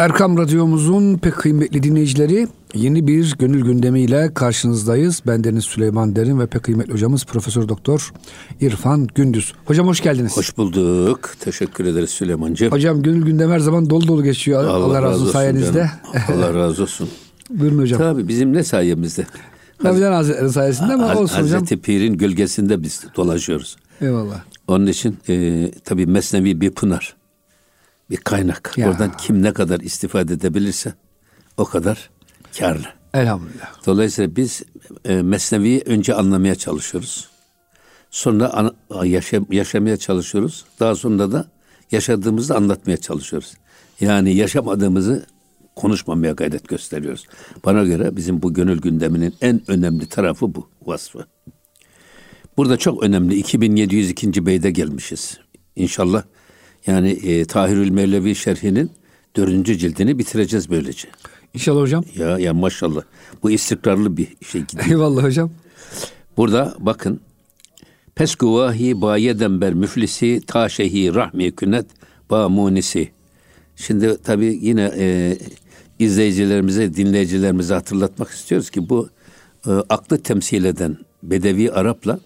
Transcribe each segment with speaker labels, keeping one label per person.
Speaker 1: Erkam Radyomuzun pek kıymetli dinleyicileri yeni bir gönül gündemiyle karşınızdayız. Ben Deniz Süleyman Derin ve pek kıymetli hocamız Profesör Doktor İrfan Gündüz. Hocam hoş geldiniz.
Speaker 2: Hoş bulduk. Teşekkür ederiz Süleymancığım.
Speaker 1: Hocam gönül gündemi her zaman dolu dolu geçiyor. Allah, Allah razı olsun sayenizde.
Speaker 2: Allah razı olsun.
Speaker 1: Buyurun hocam.
Speaker 2: Tabii bizim ne sayemizde?
Speaker 1: Mevlana Hazretleri sayesinde ama olsun
Speaker 2: Hazreti
Speaker 1: hocam.
Speaker 2: Hazreti Pir'in gölgesinde biz dolaşıyoruz.
Speaker 1: Eyvallah.
Speaker 2: Onun için e, tabii Mesnevi bir pınar. Bir kaynak.
Speaker 1: Ya.
Speaker 2: Oradan kim ne kadar istifade edebilirse o kadar karlı.
Speaker 1: Elhamdülillah.
Speaker 2: Dolayısıyla biz e, Mesnevi'yi önce anlamaya çalışıyoruz. Sonra ana- yaşa- yaşamaya çalışıyoruz. Daha sonra da yaşadığımızı anlatmaya çalışıyoruz. Yani yaşamadığımızı konuşmamaya gayret gösteriyoruz. Bana göre bizim bu gönül gündeminin en önemli tarafı bu vasfı. Burada çok önemli 2702. beyde gelmişiz. İnşallah yani e, Tahirül Mevlevi şerhinin dördüncü cildini bitireceğiz böylece.
Speaker 1: İnşallah hocam.
Speaker 2: Ya ya maşallah. Bu istikrarlı bir şey gidiyor.
Speaker 1: Eyvallah hocam.
Speaker 2: Burada bakın. Peskuvahi bayeden ber müflisi taşehi rahmi künet ba munisi. Şimdi tabii yine e, izleyicilerimize, dinleyicilerimize hatırlatmak istiyoruz ki bu e, aklı temsil eden Bedevi Arap'la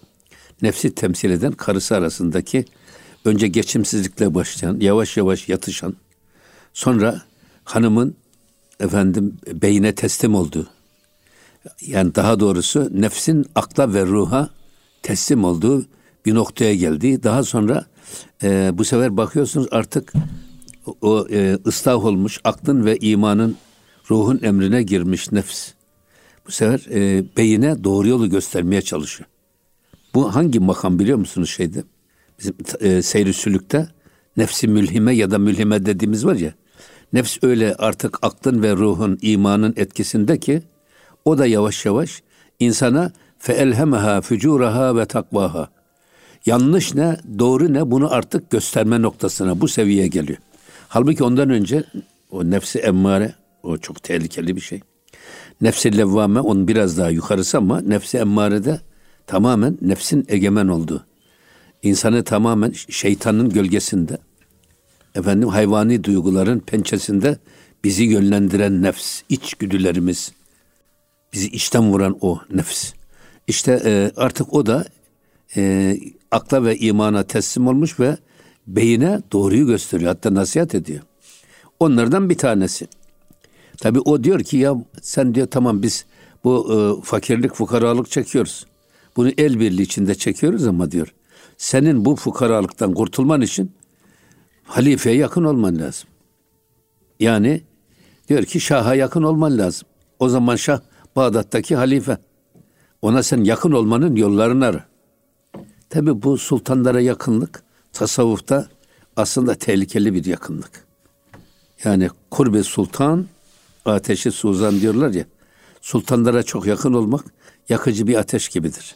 Speaker 2: nefsi temsil eden karısı arasındaki önce geçimsizlikle başlayan, yavaş yavaş yatışan, sonra hanımın efendim beyine teslim olduğu, yani daha doğrusu nefsin akla ve ruha teslim olduğu bir noktaya geldi. Daha sonra e, bu sefer bakıyorsunuz artık o, e, ıslah olmuş aklın ve imanın ruhun emrine girmiş nefs. Bu sefer e, beyine doğru yolu göstermeye çalışıyor. Bu hangi makam biliyor musunuz şeyde? Bizim e, seyri nefsi mülhime ya da mülhime dediğimiz var ya. Nefs öyle artık aklın ve ruhun, imanın etkisinde ki o da yavaş yavaş insana feelhemeha fücuraha ve takvaha. Yanlış ne, doğru ne bunu artık gösterme noktasına, bu seviyeye geliyor. Halbuki ondan önce o nefsi emmare, o çok tehlikeli bir şey. Nefsi levvame onun biraz daha yukarısı ama nefsi emmarede tamamen nefsin egemen olduğu. İnsanı tamamen şeytanın gölgesinde, efendim hayvani duyguların pençesinde bizi yönlendiren nefs, içgüdülerimiz, bizi içten vuran o nefs. İşte e, artık o da e, akla ve imana teslim olmuş ve beyine doğruyu gösteriyor. Hatta nasihat ediyor. Onlardan bir tanesi. Tabi o diyor ki ya sen diyor tamam biz bu e, fakirlik fukaralık çekiyoruz. Bunu el birliği içinde çekiyoruz ama diyor. Senin bu fukaralıktan kurtulman için halifeye yakın olman lazım. Yani diyor ki şaha yakın olman lazım. O zaman şah Bağdat'taki halife. Ona sen yakın olmanın yollarını ara. Tabi bu sultanlara yakınlık tasavvufta aslında tehlikeli bir yakınlık. Yani kurbe sultan, ateşi suzan diyorlar ya. Sultanlara çok yakın olmak yakıcı bir ateş gibidir.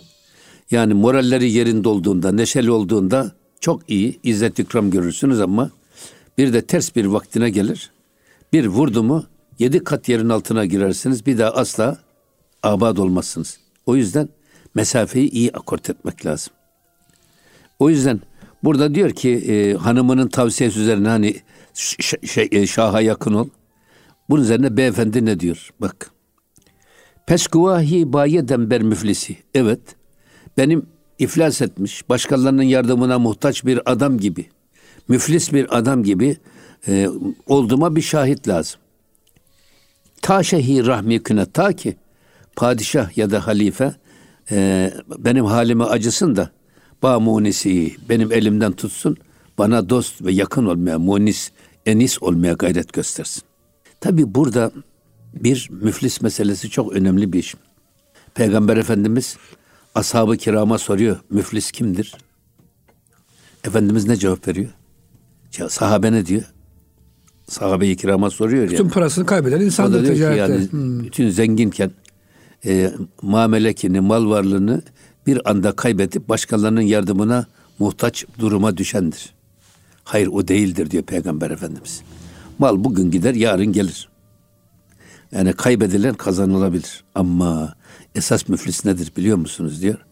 Speaker 2: Yani moralleri yerinde olduğunda, neşeli olduğunda çok iyi, izzet ikram görürsünüz ama bir de ters bir vaktine gelir. Bir vurdu mu yedi kat yerin altına girersiniz. Bir daha asla abad olmazsınız. O yüzden mesafeyi iyi akort etmek lazım. O yüzden burada diyor ki e, hanımının tavsiyesi üzerine hani şey, e, şaha yakın ol. Bunun üzerine beyefendi ne diyor? Bak. Peskuvahi bayeden ber müflisi. Evet. Benim iflas etmiş, başkalarının yardımına muhtaç bir adam gibi, müflis bir adam gibi e, olduğuma bir şahit lazım. Ta şehi rahmi küne ta ki padişah ya da halife e, benim halime acısın da ba munisi benim elimden tutsun bana dost ve yakın olmaya munis enis olmaya gayret göstersin. Tabi burada bir müflis meselesi çok önemli bir iş. Peygamber Efendimiz ashab-ı kirama soruyor müflis kimdir? Efendimiz ne cevap veriyor? Ya, sahabe ne diyor? Sahabe-i kirama soruyor ya.
Speaker 1: Bütün parasını kaybeden insandır ticarette.
Speaker 2: yani
Speaker 1: Hmm.
Speaker 2: bütün zenginken e, mamelekini, mal varlığını bir anda kaybedip başkalarının yardımına muhtaç duruma düşendir. Hayır o değildir diyor Peygamber Efendimiz. Mal bugün gider yarın gelir. Yani kaybedilen kazanılabilir. Ama esas müflis nedir biliyor musunuz diyor.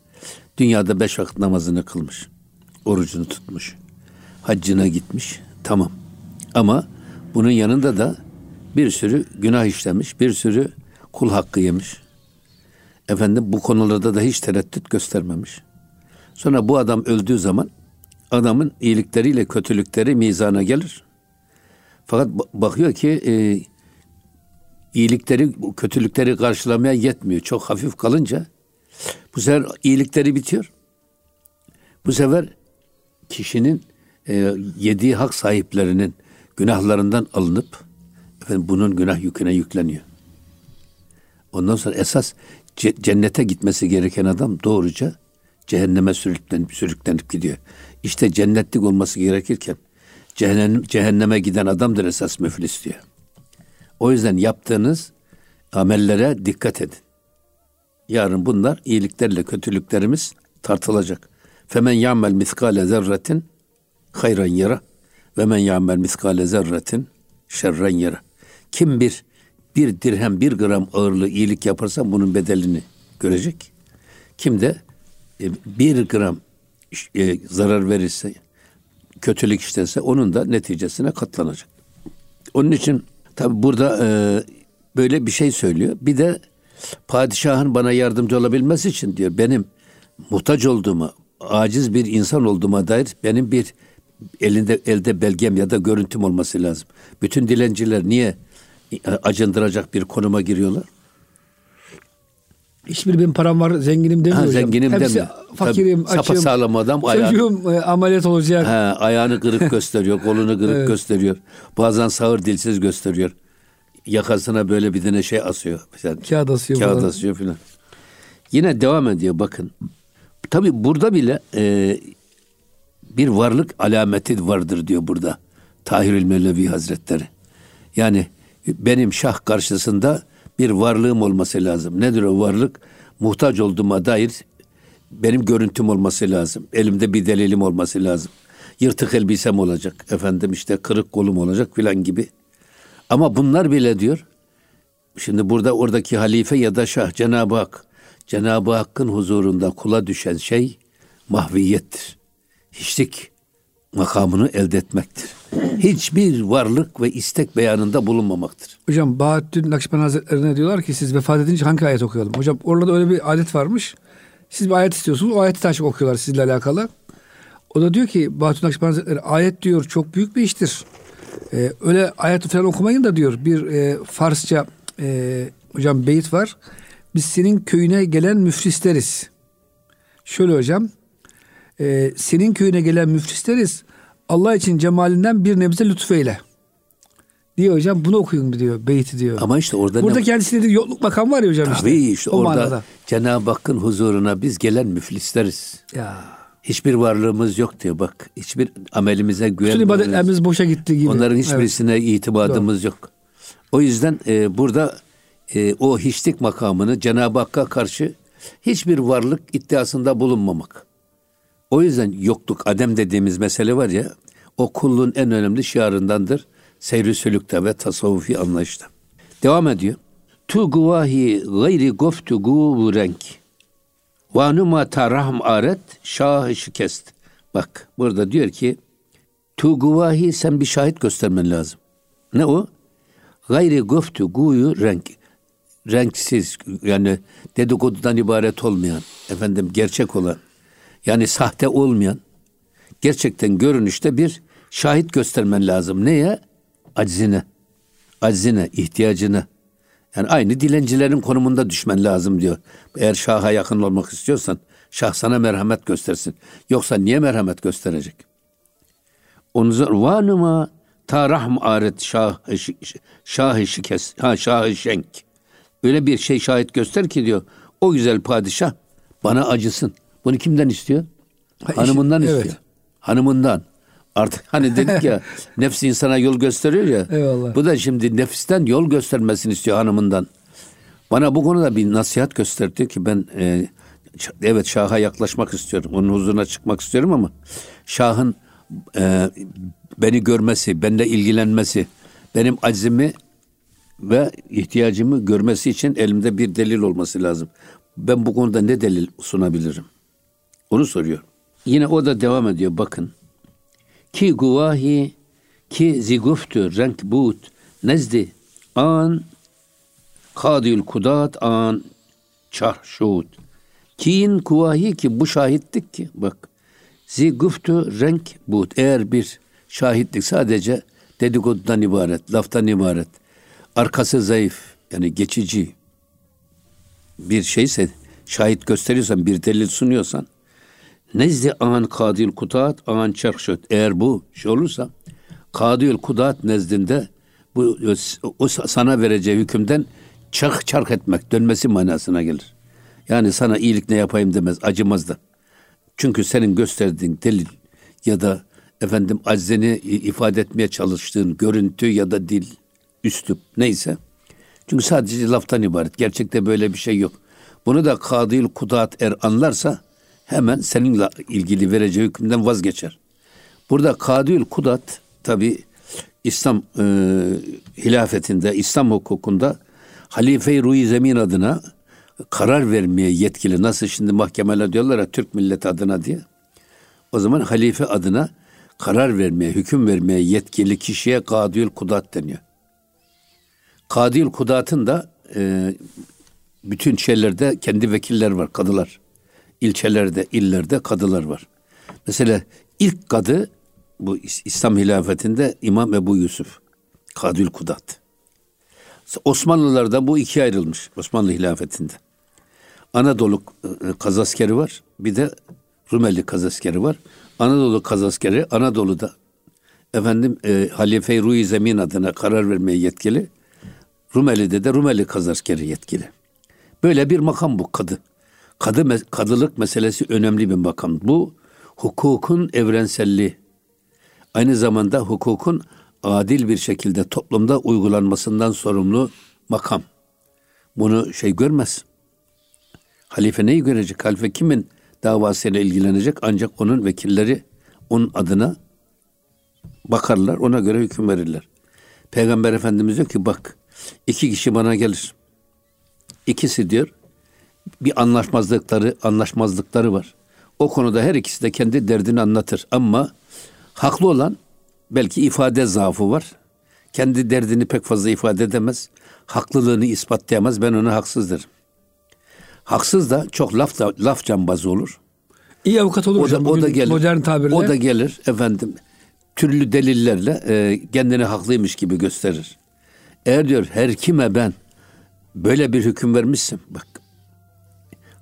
Speaker 2: Dünyada beş vakit namazını kılmış. Orucunu tutmuş. Haccına gitmiş. Tamam. Ama bunun yanında da Bir sürü günah işlemiş, bir sürü kul hakkı yemiş. Efendim bu konularda da hiç tereddüt göstermemiş. Sonra bu adam öldüğü zaman adamın iyilikleriyle kötülükleri mizana gelir. Fakat bakıyor ki e, iyilikleri, kötülükleri karşılamaya yetmiyor. Çok hafif kalınca bu sefer iyilikleri bitiyor. Bu sefer kişinin e, yediği hak sahiplerinin günahlarından alınıp efendim bunun günah yüküne yükleniyor. Ondan sonra esas cennete gitmesi gereken adam doğruca cehenneme sürüklenip, sürüklenip gidiyor. İşte cennetlik olması gerekirken cehennem, cehenneme giden adamdır esas müflis diyor. O yüzden yaptığınız amellere dikkat edin. Yarın bunlar iyiliklerle kötülüklerimiz tartılacak. Femen ya'mel miskale zerretin hayran yara ve men ya'mel miskale zerretin şerren yara. Kim bir bir dirhem bir gram ağırlığı iyilik yaparsa bunun bedelini görecek. Kim de e, bir gram e, zarar verirse, kötülük işlerse onun da neticesine katlanacak. Onun için tabi burada e, böyle bir şey söylüyor. Bir de padişahın bana yardımcı olabilmesi için diyor benim muhtaç olduğuma, aciz bir insan olduğuma dair benim bir elinde elde belgem ya da görüntüm olması lazım. Bütün dilenciler niye acındıracak bir konuma giriyorlar?
Speaker 1: Hiçbir benim param var, zenginim demiyor
Speaker 2: ha, Zenginim
Speaker 1: Hepsi
Speaker 2: demiyor.
Speaker 1: fakirim, Tabii, açım.
Speaker 2: sağlam adam.
Speaker 1: Çocuğum ayağı, ameliyat olacak.
Speaker 2: Ha, ayağını kırık gösteriyor, kolunu kırık evet. gösteriyor. Bazen sağır dilsiz gösteriyor. Yakasına böyle bir tane şey asıyor.
Speaker 1: Mesela, kağıt asıyor
Speaker 2: Kağıt falan. asıyor filan. Yine devam ediyor bakın. Tabi burada bile e, bir varlık alameti vardır diyor burada. Tahirül Mevlevi Hazretleri. Yani benim şah karşısında bir varlığım olması lazım. Nedir o varlık? Muhtaç olduğuma dair benim görüntüm olması lazım. Elimde bir delilim olması lazım. Yırtık elbisem olacak. Efendim işte kırık kolum olacak filan gibi. Ama bunlar bile diyor. Şimdi burada oradaki halife ya da şah Cenab-ı Hak. Cenab-ı Hakk'ın huzurunda kula düşen şey mahviyettir. Hiçlik makamını elde etmektir. Hiçbir varlık ve istek beyanında bulunmamaktır.
Speaker 1: Hocam Bahattin Nakşibend Hazretleri'ne diyorlar ki siz vefat edince hangi ayet okuyalım? Hocam orada öyle bir adet varmış. Siz bir ayet istiyorsunuz. O ayeti açık okuyorlar sizinle alakalı. O da diyor ki Bahattin Nakşibend Hazretleri ayet diyor çok büyük bir iştir. Ee, öyle ayet falan okumayın da diyor bir e, Farsça e, hocam beyit var. Biz senin köyüne gelen müflisleriz. Şöyle hocam e, senin köyüne gelen müflisleriz. Allah için cemalinden bir nebze lütfeyle. Diyor hocam bunu okuyun diyor beyti diyor.
Speaker 2: Ama işte orada
Speaker 1: Burada ne... kendisi dedi yokluk makam var ya hocam
Speaker 2: Tabii işte. işte o orada manada. Cenab-ı Hakk'ın huzuruna biz gelen müflisleriz. Ya. Hiçbir varlığımız yok diyor bak. Hiçbir amelimize güvenmiyoruz.
Speaker 1: Bütün ibadetlerimiz boşa gitti gibi.
Speaker 2: Onların hiçbirisine evet. itimadımız Doğru. yok. O yüzden e, burada e, o hiçlik makamını Cenab-ı Hakk'a karşı hiçbir varlık iddiasında bulunmamak. O yüzden yokluk, adem dediğimiz mesele var ya, o kulluğun en önemli şiarındandır. Seyri sülükte ve tasavvufi anlayışta. Devam ediyor. Tu guvahi gayri goftu gu renk. Vanuma tarahm aret şah şikest. Bak burada diyor ki tu guvahi sen bir şahit göstermen lazım. Ne o? Gayri goftu guyu renk. Renksiz yani dedikodudan ibaret olmayan, efendim gerçek olan, yani sahte olmayan, gerçekten görünüşte bir şahit göstermen lazım. Neye? Aczine, aczine, ihtiyacını. Yani aynı dilencilerin konumunda düşmen lazım diyor. Eğer şaha yakın olmak istiyorsan şah sana merhamet göstersin. Yoksa niye merhamet gösterecek? Onun vanıma ta rahm aret şah şah şikes ha şah şenk. Öyle bir şey şahit göster ki diyor. O güzel padişah bana acısın. Bunu kimden istiyor? Hanımından istiyor. Evet. Hanımından. Artık hani dedik ya nefs insana yol gösteriyor ya. Eyvallah. Bu da şimdi nefisten yol göstermesini istiyor hanımından. Bana bu konuda bir nasihat gösterdi ki ben e, evet Şah'a yaklaşmak istiyorum. Onun huzuruna çıkmak istiyorum ama Şah'ın e, beni görmesi, benimle ilgilenmesi, benim acizimi ve ihtiyacımı görmesi için elimde bir delil olması lazım. Ben bu konuda ne delil sunabilirim? Onu soruyor. Yine o da devam ediyor bakın. Ki guvahi ki ziguftu renk but nezdi an kadül kudat an çarşut. Kiin kuvahi ki bu şahitlik ki bak. Zi güftü renk bu. Eğer bir şahitlik sadece dedikodudan ibaret, laftan ibaret. Arkası zayıf yani geçici bir şeyse şahit gösteriyorsan bir delil sunuyorsan nezdi an kadil kudat an çarşut eğer bu şey olursa kadil kudat nezdinde bu o sana vereceği hükümden çark çark etmek dönmesi manasına gelir. Yani sana iyilik ne yapayım demez acımaz da. Çünkü senin gösterdiğin delil ya da efendim aczeni ifade etmeye çalıştığın görüntü ya da dil, üslup neyse. Çünkü sadece laftan ibaret. Gerçekte böyle bir şey yok. Bunu da kadil kudat er anlarsa hemen seninle ilgili vereceği hükümden vazgeçer. Burada kadil kudat tabi İslam e, hilafetinde, İslam hukukunda Halife-i Ruhi Zemin adına karar vermeye yetkili. Nasıl şimdi mahkemeler diyorlar ya Türk milleti adına diye. O zaman halife adına karar vermeye, hüküm vermeye yetkili kişiye kadil kudat deniyor. Kadil kudatın da e, bütün şeylerde kendi vekiller var, kadılar. İlçelerde, illerde kadılar var. Mesela ilk kadı bu İslam hilafetinde İmam Ebu Yusuf. Kadül Kudat. Osmanlılarda bu ikiye ayrılmış Osmanlı hilafetinde. Anadolu e, kazaskeri var. Bir de Rumeli kazaskeri var. Anadolu kazaskeri Anadolu'da efendim e, Halife-i Ruhi Zemin adına karar vermeye yetkili. Rumeli'de de Rumeli kazaskeri yetkili. Böyle bir makam bu kadı. Kadı kadılık meselesi önemli bir makam. Bu hukukun evrenselliği. Aynı zamanda hukukun adil bir şekilde toplumda uygulanmasından sorumlu makam. Bunu şey görmez. Halife neyi görecek? Halife kimin davasıyla ilgilenecek? Ancak onun vekilleri onun adına bakarlar, ona göre hüküm verirler. Peygamber Efendimiz diyor ki bak iki kişi bana gelir. İkisi diyor bir anlaşmazlıkları anlaşmazlıkları var. O konuda her ikisi de kendi derdini anlatır ama haklı olan belki ifade zaafı var. Kendi derdini pek fazla ifade edemez. Haklılığını ispatlayamaz. Ben ona haksızdır. Haksız da çok laf da, laf cambazı olur.
Speaker 1: İyi avukat olur
Speaker 2: o
Speaker 1: hocam.
Speaker 2: Da, o da gelir.
Speaker 1: Modern tabirle.
Speaker 2: O da gelir efendim. Türlü delillerle e, kendini haklıymış gibi gösterir. Eğer diyor her kime ben böyle bir hüküm vermişsin bak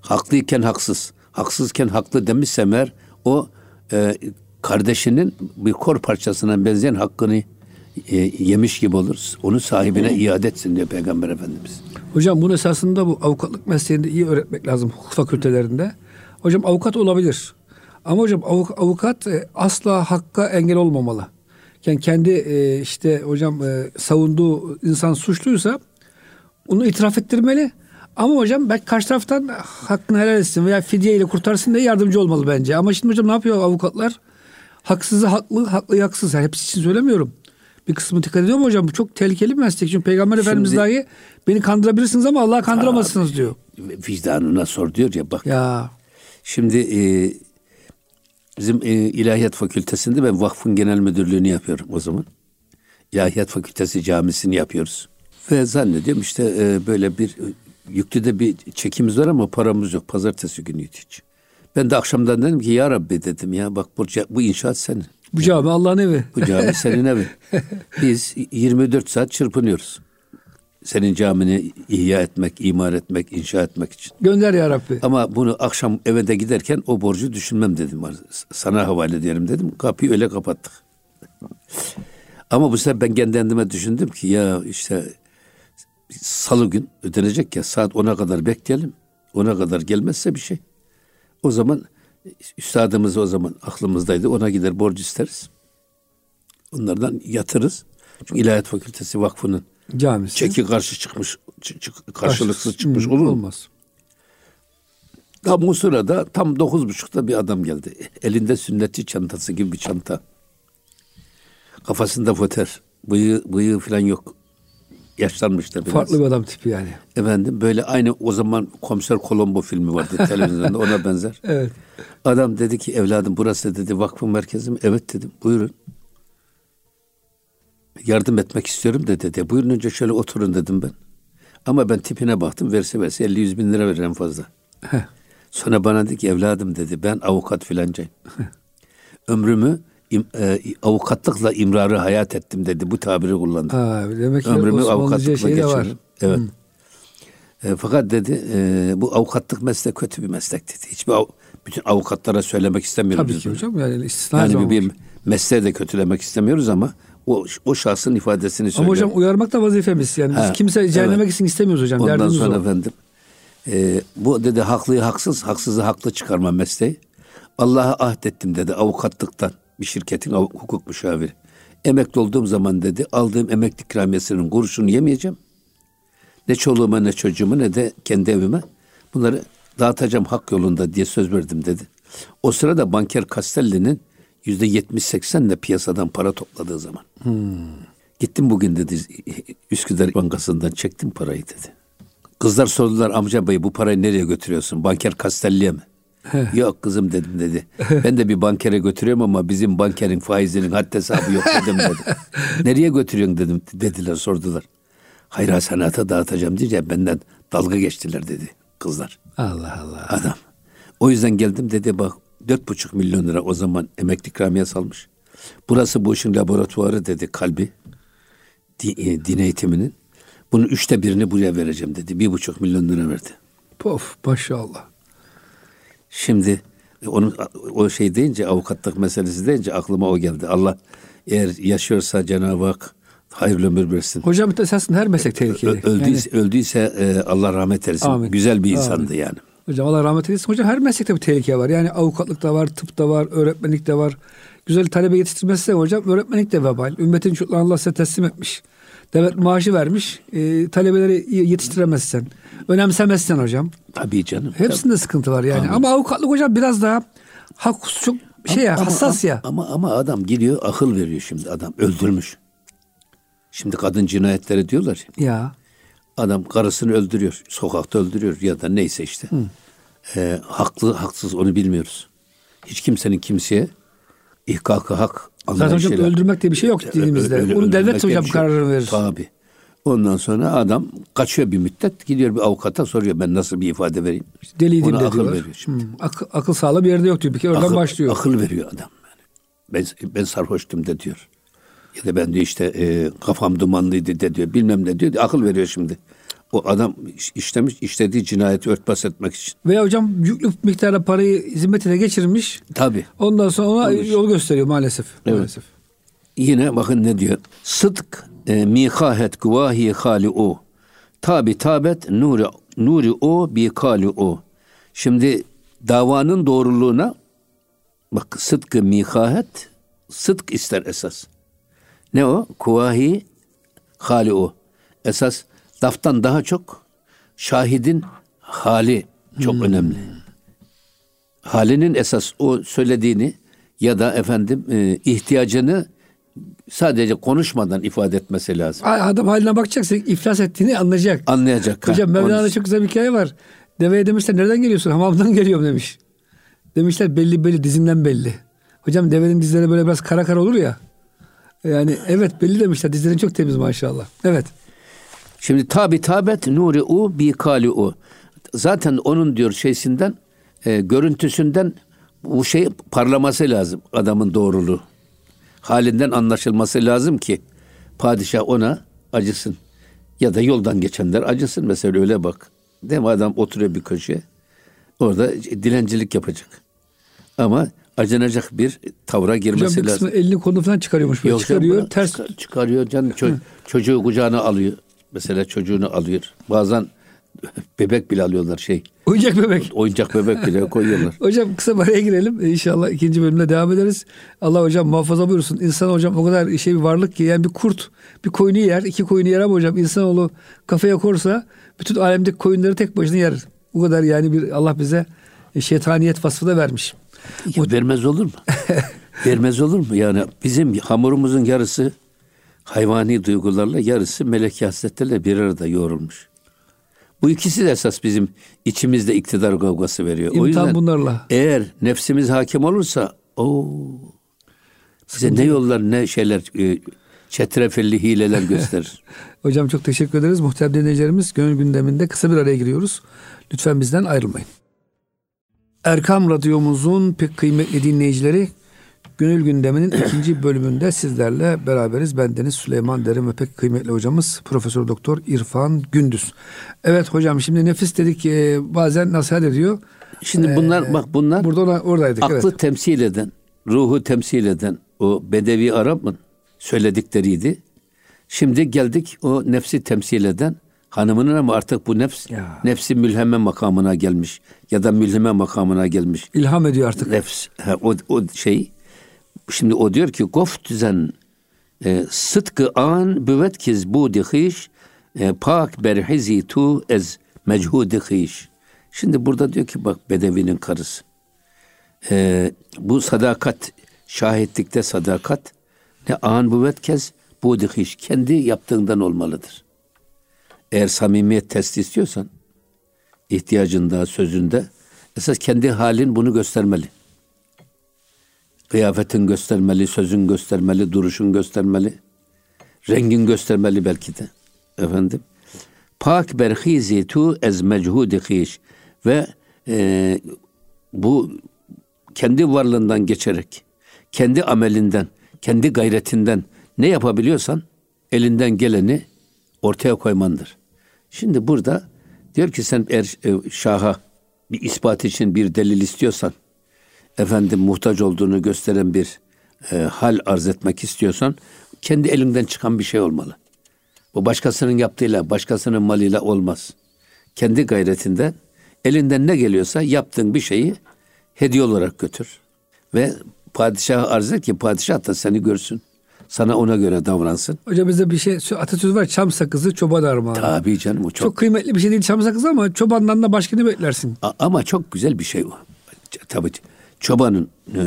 Speaker 2: haklıyken haksız, haksızken haklı demişsem eğer o e, kardeşinin bir kor parçasına benzeyen hakkını e, yemiş gibi oluruz. Onu sahibine iade etsin diyor Peygamber Efendimiz.
Speaker 1: Hocam bunu esasında bu avukatlık mesleğinde iyi öğretmek lazım hukuk fakültelerinde. Hocam avukat olabilir. Ama hocam avuk, avukat e, asla hakka engel olmamalı. Yani kendi e, işte hocam e, savunduğu insan suçluysa onu itiraf ettirmeli. Ama hocam ben karşı taraftan hakkını helal etsin veya fidye ile kurtarsın diye yardımcı olmalı bence. Ama şimdi hocam ne yapıyor avukatlar? Haksızı haklı, haklı haksız. Yani hepsi için söylemiyorum. Bir kısmı dikkat ediyor mu hocam? Bu çok tehlikeli bir meslek. Çünkü Peygamber Şimdi, Efendimiz dahi beni kandırabilirsiniz ama Allah'ı kandıramazsınız abi, diyor.
Speaker 2: Vicdanına sor diyor ya bak.
Speaker 1: Ya.
Speaker 2: Şimdi e, bizim e, İlahiyat Fakültesinde ben vakfın genel müdürlüğünü yapıyorum o zaman. İlahiyat Fakültesi camisini yapıyoruz. Ve zannediyorum işte e, böyle bir yüklü de bir çekimiz var ama paramız yok. Pazartesi günüydü hiç. Ben de akşamdan dedim ki ya Rabbi dedim ya bak bu, bu inşaat senin.
Speaker 1: Bu cami Allah'ın evi.
Speaker 2: Bu cami senin evi. Biz 24 saat çırpınıyoruz. Senin camini ihya etmek, imar etmek, inşa etmek için.
Speaker 1: Gönder ya Rabbi.
Speaker 2: Ama bunu akşam eve de giderken o borcu düşünmem dedim. Sana havale ederim dedim. Kapıyı öyle kapattık. Ama bu sefer ben kendi kendime düşündüm ki ya işte salı gün ödenecek ya saat 10'a kadar bekleyelim. 10'a kadar gelmezse bir şey. O zaman üstadımız o zaman aklımızdaydı. Ona gider borç isteriz. Onlardan yatırız. Çünkü İlahiyat Fakültesi Vakfı'nın
Speaker 1: camisi
Speaker 2: çeki karşı çıkmış çık, karşılıksız çıkmış olur mu?
Speaker 1: Olmaz.
Speaker 2: Tam o sırada tam dokuz buçukta bir adam geldi. Elinde sünnetçi çantası gibi bir çanta. Kafasında foter. Bıyığı, bıyığı falan yok yaşlanmıştı biraz.
Speaker 1: Farklı bir adam tipi yani.
Speaker 2: Efendim böyle aynı o zaman Komiser Colombo filmi vardı televizyonda ona benzer.
Speaker 1: evet.
Speaker 2: Adam dedi ki evladım burası dedi vakfın merkezi mi? Evet dedim buyurun. yardım etmek istiyorum de dedi. Buyurun önce şöyle oturun dedim ben. Ama ben tipine baktım verse verse 50-100 bin lira veririm fazla. Sonra bana dedi ki evladım dedi ben avukat filancayım. Ömrümü im, e, avukatlıkla imrarı hayat ettim dedi. Bu tabiri kullandı.
Speaker 1: Ha, demek ki
Speaker 2: Ömrümü avukatlıkla
Speaker 1: şey var.
Speaker 2: geçirdim. Evet. E, fakat dedi e, bu avukatlık meslek kötü bir meslek dedi. Hiçbir av- bütün avukatlara söylemek istemiyorum.
Speaker 1: Tabii
Speaker 2: biz
Speaker 1: ki
Speaker 2: bunu.
Speaker 1: hocam yani istisna
Speaker 2: Yani bir, bir mesleği de kötülemek istemiyoruz ama o o şahsın ifadesini
Speaker 1: Ama
Speaker 2: söylüyor.
Speaker 1: hocam uyarmak da vazifemiz. Yani biz
Speaker 2: Ha,
Speaker 1: kimse cehenneme
Speaker 2: evet.
Speaker 1: gitsin istemiyoruz hocam.
Speaker 2: Ondan
Speaker 1: Derdimiz
Speaker 2: sonra
Speaker 1: o.
Speaker 2: efendim e, bu dedi haklıyı haksız, haksızı haklı çıkarma mesleği. Allah'a ahdettim dedi avukatlıktan bir şirketin hukuk müşaviri. Emekli olduğum zaman dedi aldığım emekli ikramiyesinin kuruşunu yemeyeceğim. Ne çoluğuma ne çocuğuma ne de kendi evime. Bunları dağıtacağım hak yolunda diye söz verdim dedi. O sırada banker Castelli'nin yüzde yetmiş seksenle piyasadan para topladığı zaman. Gittim bugün dedi Üsküdar Bankası'ndan çektim parayı dedi. Kızlar sordular amca bey bu parayı nereye götürüyorsun? Banker Castelli'ye mi? Yok kızım dedim dedi. Ben de bir bankere götürüyorum ama bizim bankerin faizinin haddi hesabı yok dedim dedi. nereye götürüyorsun dedim dediler sordular. Hayır sanata dağıtacağım diyeceğim benden dalga geçtiler dedi kızlar.
Speaker 1: Allah Allah.
Speaker 2: Adam. O yüzden geldim dedi bak dört buçuk milyon lira o zaman emekli ikramiye salmış. Burası bu işin laboratuvarı dedi kalbi. E, din eğitiminin. Bunun üçte birini buraya vereceğim dedi. Bir buçuk milyon lira verdi.
Speaker 1: Pof maşallah.
Speaker 2: Şimdi e, onun o şey deyince avukatlık meselesi deyince aklıma o geldi. Allah eğer yaşıyorsa Cenab-ı Hak hayırlı ömür versin.
Speaker 1: Hocam esasında her meslek
Speaker 2: Ö-
Speaker 1: tehlikeli.
Speaker 2: öldüyse, öldüyse e, Allah rahmet eylesin.
Speaker 1: Amin.
Speaker 2: Güzel bir
Speaker 1: Amin.
Speaker 2: insandı yani.
Speaker 1: Hocam Allah rahmet eylesin. Hocam her meslekte bir tehlike var. Yani avukatlık da var, tıp da var, öğretmenlik de var. Güzel talebe yetiştirmesi de hocam öğretmenlik de vebal. Ümmetin çocuklarını Allah size teslim etmiş. Devlet maaşı vermiş. E, talebeleri yetiştiremezsen, önemsemezsen hocam.
Speaker 2: Tabii canım.
Speaker 1: Hepsinde sıkıntı var yani. Ama avukatlık hocam biraz daha hak çok şey ya,
Speaker 2: Ama-
Speaker 1: hassas ya.
Speaker 2: Ama ama adam gidiyor akıl veriyor şimdi adam öldürmüş. Şimdi kadın cinayetleri diyorlar ya.
Speaker 1: Ya.
Speaker 2: Adam karısını öldürüyor. Sokakta öldürüyor ya da neyse işte. Ee, haklı haksız onu bilmiyoruz. Hiç kimsenin kimseye ihkakı hak
Speaker 1: Zaten hocam öldürmek diye bir şey yok dinimizde.
Speaker 2: Öyle- öldürmek
Speaker 1: devlet hocam
Speaker 2: şey
Speaker 1: kararını verir.
Speaker 2: Tabii. Ondan sonra adam kaçıyor bir müddet gidiyor bir avukata soruyor ben nasıl bir ifade vereyim.
Speaker 1: Deliydim
Speaker 2: Ona
Speaker 1: de
Speaker 2: akıl
Speaker 1: diyorlar.
Speaker 2: veriyor şimdi.
Speaker 1: Hmm, akıl, akıl sağlığı bir yerde yok diyor. Bir kere oradan
Speaker 2: akıl,
Speaker 1: başlıyor.
Speaker 2: Akıl veriyor adam. Yani. Ben, ben sarhoştum de diyor. Ya da ben diyor işte e, kafam dumanlıydı de diyor. Bilmem ne diyor. Akıl veriyor şimdi. O adam iş- işlemiş, işlediği cinayeti örtbas etmek için.
Speaker 1: Veya hocam yüklü miktarda parayı zimmetine geçirmiş.
Speaker 2: Tabii.
Speaker 1: Ondan sonra ona
Speaker 2: Olmuş.
Speaker 1: yol gösteriyor maalesef.
Speaker 2: Evet.
Speaker 1: Maalesef.
Speaker 2: Yine bakın ne diyor. Sıdk e, mikahet guvahi hali o. Tabi tabet nuri nuri o bi kali o. Şimdi davanın doğruluğuna bak sıdkı mikahet sıdk ister esas. Ne o? Kuvahi hali o. Esas laftan daha çok şahidin hali çok önemli. Halinin esas o söylediğini ya da efendim e, ihtiyacını sadece konuşmadan ifade etmesi lazım.
Speaker 1: Adam haline bakacaksın iflas ettiğini anlayacak.
Speaker 2: Anlayacak.
Speaker 1: Hocam Mevlana'da
Speaker 2: onu-
Speaker 1: çok güzel bir hikaye var. Deveye demişler nereden geliyorsun? Hamamdan geliyorum demiş. Demişler belli belli dizinden belli. Hocam devenin dizleri böyle biraz kara kara olur ya. Yani evet belli demişler. Dizlerin çok temiz maşallah. Evet.
Speaker 2: Şimdi tabi tabet nuri u bi kali u. Zaten onun diyor şeysinden e, görüntüsünden bu şey parlaması lazım adamın doğruluğu. Halinden anlaşılması lazım ki padişah ona acısın. Ya da yoldan geçenler acısın mesela öyle bak. Değil mi adam oturuyor bir köşeye. Orada dilencilik yapacak. Ama acınacak bir tavra
Speaker 1: Hocam
Speaker 2: girmesi
Speaker 1: bir kısmı
Speaker 2: lazım.
Speaker 1: elini kolunu falan çıkarıyormuş.
Speaker 2: Yok,
Speaker 1: çıkarıyor. Ters
Speaker 2: çıkar- çıkarıyor canım ço- çocuğu kucağına alıyor. Mesela çocuğunu alıyor. Bazen bebek bile alıyorlar şey.
Speaker 1: oyuncak bebek.
Speaker 2: Oyuncak bebek bile koyuyorlar.
Speaker 1: Hocam kısa bir araya girelim. Ee, İnşallah ikinci bölümde devam ederiz. Allah hocam muhafaza buyursun. İnsan hocam o kadar şey bir varlık ki yani bir kurt bir koyunu yer, iki koyunu yer ama hocam insanoğlu kafaya korsa bütün alemdeki koyunları tek başına yer. Bu kadar yani bir Allah bize e, şeytaniyet vasfı da vermiş.
Speaker 2: Ya vermez olur mu? vermez olur mu? Yani bizim hamurumuzun yarısı hayvani duygularla yarısı meleki hasletlerle bir arada yoğrulmuş. Bu ikisi de esas bizim içimizde iktidar kavgası veriyor. o
Speaker 1: İmtihan
Speaker 2: yüzden
Speaker 1: bunlarla.
Speaker 2: eğer nefsimiz hakim olursa o bize ne yollar ne şeyler e, çetrefilli hileler gösterir.
Speaker 1: Hocam çok teşekkür ederiz. Muhterem dinleyicilerimiz gönül gündeminde kısa bir araya giriyoruz. Lütfen bizden ayrılmayın. Erkam Radyomuzun pek kıymetli dinleyicileri Gönül Gündemi'nin ikinci bölümünde sizlerle beraberiz. Ben Deniz Süleyman Derin ve pek kıymetli hocamız Profesör Doktor İrfan Gündüz. Evet hocam şimdi nefis dedik e, bazen nasihat ediyor.
Speaker 2: Şimdi bunlar
Speaker 1: Ee,
Speaker 2: bak bunlar
Speaker 1: Burada ona, oradaydık.
Speaker 2: aklı
Speaker 1: evet.
Speaker 2: temsil eden, ruhu temsil eden o Bedevi Arap'ın söyledikleriydi. Şimdi geldik o nefsi temsil eden hanımının ama artık bu nefs
Speaker 1: Ya.
Speaker 2: nefsi mülheme makamına gelmiş ya da mülhime makamına gelmiş.
Speaker 1: İlham ediyor artık.
Speaker 2: Nefs ha, o, o şey şimdi o diyor ki gof düzen e, sıtkı an büvet kiz bu dihiş e, pak berhizi tu ez mechudi hiş. Şimdi burada diyor ki bak Bedevi'nin karısı. E, bu sadakat, şahitlikte sadakat ne an büvet kez bu dihiş. Kendi yaptığından olmalıdır. Eğer samimiyet test istiyorsan ihtiyacında, sözünde esas kendi halin bunu göstermeli. Kıyafetin göstermeli, sözün göstermeli, duruşun göstermeli. Rengin göstermeli belki de. Efendim. Pak berhizi tu ez mechudi hiş. Ve e, bu kendi varlığından geçerek, kendi amelinden, kendi gayretinden ne yapabiliyorsan elinden geleni ortaya koymandır. Şimdi burada diyor ki sen eğer e, şaha bir ispat için bir delil istiyorsan, efendim muhtaç olduğunu gösteren bir e, hal arz etmek istiyorsan, kendi elinden çıkan bir şey olmalı. Bu başkasının yaptığıyla, başkasının malıyla olmaz. Kendi gayretinden, elinden ne geliyorsa yaptığın bir şeyi hediye olarak götür. Ve padişaha arz et ki padişah da seni görsün. Sana ona göre davransın.
Speaker 1: Hocam bizde bir şey atasözü var çam sakızı çoban armağanı.
Speaker 2: Tabii canım o çok,
Speaker 1: Çok kıymetli bir şey değil çam sakızı ama çobandan da başka ne beklersin?
Speaker 2: A- ama çok güzel bir şey o. Tabii çobanın e,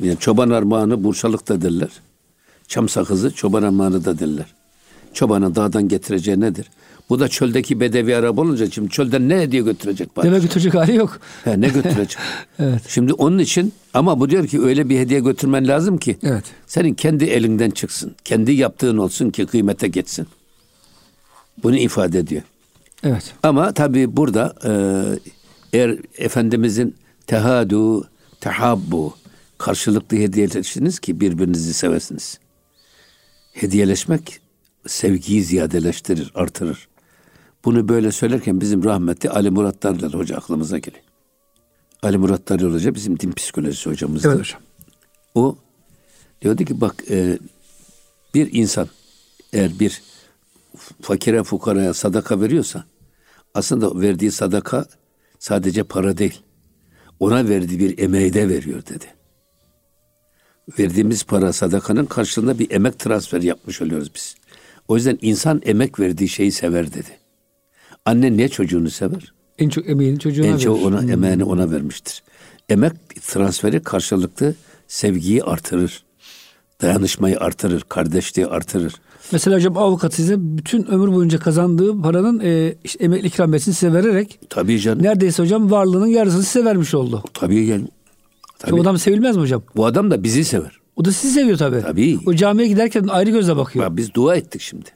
Speaker 2: yani çoban armağanı burçalık da derler. Çam sakızı çoban armağanı da derler. Çobanın dağdan getireceği nedir? Bu da çöldeki bedevi araba olunca şimdi çölden ne hediye götürecek bari?
Speaker 1: Deve götürecek hali yok.
Speaker 2: He, ne götürecek?
Speaker 1: Evet.
Speaker 2: Şimdi onun için ama bu diyor ki öyle bir hediye götürmen lazım ki
Speaker 1: Evet.
Speaker 2: senin kendi elinden çıksın. Kendi yaptığın olsun ki kıymete geçsin. Bunu ifade ediyor.
Speaker 1: Evet.
Speaker 2: Ama tabii burada e, eğer Efendimizin tehadu, tehabbu karşılıklı hediyeleştiniz ki birbirinizi sevesiniz. Hediyeleşmek sevgiyi ziyadeleştirir, artırır. Bunu böyle söylerken bizim rahmetli Ali Murat Darlar Hoca aklımıza geliyor. Ali Murat Darlar Hoca bizim din psikolojisi hocamızdı.
Speaker 1: Evet hocam.
Speaker 2: O diyordu ki bak e, bir insan eğer bir fakire fukaraya sadaka veriyorsa aslında verdiği sadaka sadece para değil. Ona verdiği bir emeği de veriyor dedi. Verdiğimiz para sadakanın karşılığında bir emek transferi yapmış oluyoruz biz. O yüzden insan emek verdiği şeyi sever dedi. Anne niye çocuğunu sever?
Speaker 1: En çok emeğini çocuğuna
Speaker 2: En çok
Speaker 1: verir.
Speaker 2: ona emeğini ona vermiştir. Emek transferi karşılıklı sevgiyi artırır. Dayanışmayı artırır, kardeşliği artırır.
Speaker 1: Mesela hocam avukat size bütün ömür boyunca kazandığı paranın e, işte emekli ikramiyesini size vererek
Speaker 2: Tabii canım.
Speaker 1: neredeyse hocam varlığının yarısını size vermiş oldu.
Speaker 2: Tabii yani.
Speaker 1: Ki
Speaker 2: Tabii.
Speaker 1: o adam sevilmez mi hocam?
Speaker 2: Bu adam da bizi sever.
Speaker 1: O da sizi seviyor tabii.
Speaker 2: Tabii.
Speaker 1: O camiye giderken ayrı gözle bakıyor.
Speaker 2: Bak biz dua ettik şimdi.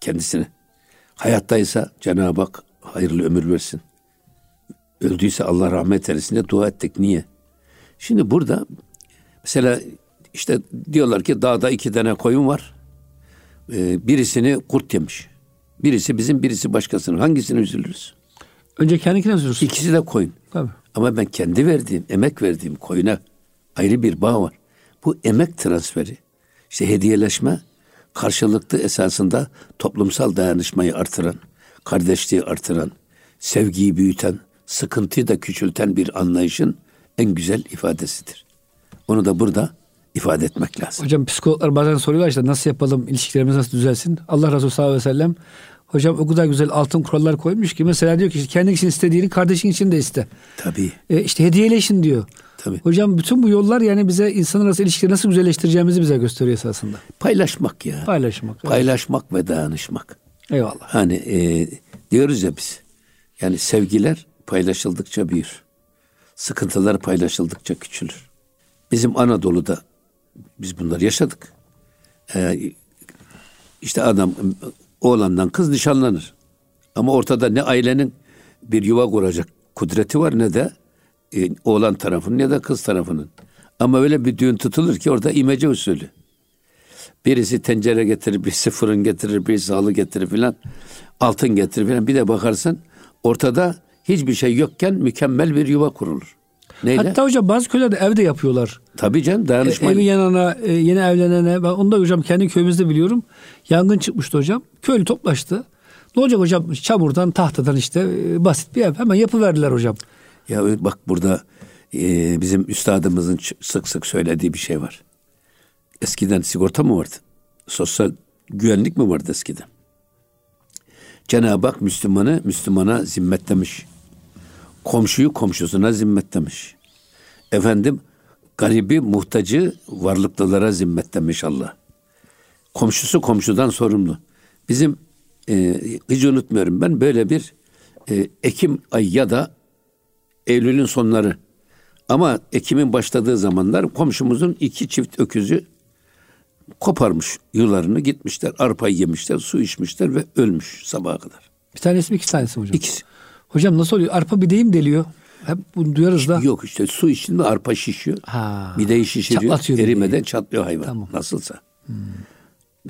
Speaker 2: Kendisine. Hayattaysa Cenab-ı Hak hayırlı ömür versin. Öldüyse Allah rahmet eylesin diye dua ettik. Niye? Şimdi burada mesela işte diyorlar ki dağda iki tane koyun var. Ee, birisini kurt yemiş. Birisi bizim, birisi başkasının. Hangisine üzülürüz?
Speaker 1: Önce kendine üzülürsün.
Speaker 2: İkisi de koyun.
Speaker 1: Tabii.
Speaker 2: Ama ben kendi verdiğim, emek verdiğim koyuna ayrı bir bağ var. Bu emek transferi, işte hediyeleşme karşılıklı esasında toplumsal dayanışmayı artıran, kardeşliği artıran, sevgiyi büyüten, sıkıntıyı da küçülten bir anlayışın en güzel ifadesidir. Onu da burada ifade etmek lazım.
Speaker 1: Hocam psikologlar bazen soruyorlar işte nasıl yapalım ilişkilerimiz nasıl düzelsin? Allah Resulü sallallahu aleyhi ve sellem hocam o kadar güzel altın kurallar koymuş ki mesela diyor ki işte kendi için istediğini kardeşin için de iste.
Speaker 2: Tabii,
Speaker 1: E, işte hediyeleşin diyor.
Speaker 2: tabii.
Speaker 1: Hocam bütün bu yollar yani bize insan arası ilişkileri nasıl güzelleştireceğimizi bize gösteriyor esasında.
Speaker 2: Paylaşmak ya.
Speaker 1: Paylaşmak. Evet.
Speaker 2: Paylaşmak ve dayanışmak.
Speaker 1: Eyvallah.
Speaker 2: Hani e, diyoruz ya biz. Yani sevgiler paylaşıldıkça büyür. Sıkıntılar paylaşıldıkça küçülür. Bizim Anadolu'da biz bunları yaşadık. e, işte adam oğlandan kız nişanlanır. Ama ortada ne ailenin bir yuva kuracak kudreti var ne de e, oğlan tarafının ya da kız tarafının. Ama öyle bir düğün tutulur ki orada imece usulü. Birisi tencere getirir, birisi fırın getirir, birisi halı getirir filan. Altın getirir filan. Bir de bakarsın ortada hiçbir şey yokken mükemmel bir yuva kurulur. Neyle?
Speaker 1: Hatta hocam bazı köylerde evde yapıyorlar.
Speaker 2: Tabii canım dayanışma.
Speaker 1: Evi yanana, e, yeni evlenene. Ben onu da hocam kendi köyümüzde biliyorum. Yangın çıkmıştı hocam. Köylü toplaştı. Ne olacak hocam? Çamurdan, tahtadan işte e, basit bir ev. Hemen yapıverdiler hocam.
Speaker 2: Ya bak burada e, bizim üstadımızın sık sık söylediği bir şey var. Eskiden sigorta mı vardı? Sosyal güvenlik mi vardı eskiden? Cenab-ı Hak Müslümanı Müslümana zimmetlemiş. Komşuyu komşusuna zimmetlemiş. Efendim garibi muhtacı varlıklılara zimmetlemiş Allah. Komşusu komşudan sorumlu. Bizim e, hiç unutmuyorum ben böyle bir e, Ekim ayı ya da Eylül'ün sonları ama Ekim'in başladığı zamanlar komşumuzun iki çift öküzü koparmış yularını gitmişler. Arpayı yemişler, su içmişler ve ölmüş sabaha kadar.
Speaker 1: Bir tanesi mi iki tanesi mi hocam?
Speaker 2: İkisi.
Speaker 1: Hocam nasıl oluyor? Arpa bideğim deliyor. Hep bunu duyarız da.
Speaker 2: Yok işte su içinde arpa şişiyor.
Speaker 1: Ha.
Speaker 2: Mideyi şişiriyor. Erimeden
Speaker 1: mideyi.
Speaker 2: çatlıyor hayvan.
Speaker 1: Tamam.
Speaker 2: Nasılsa.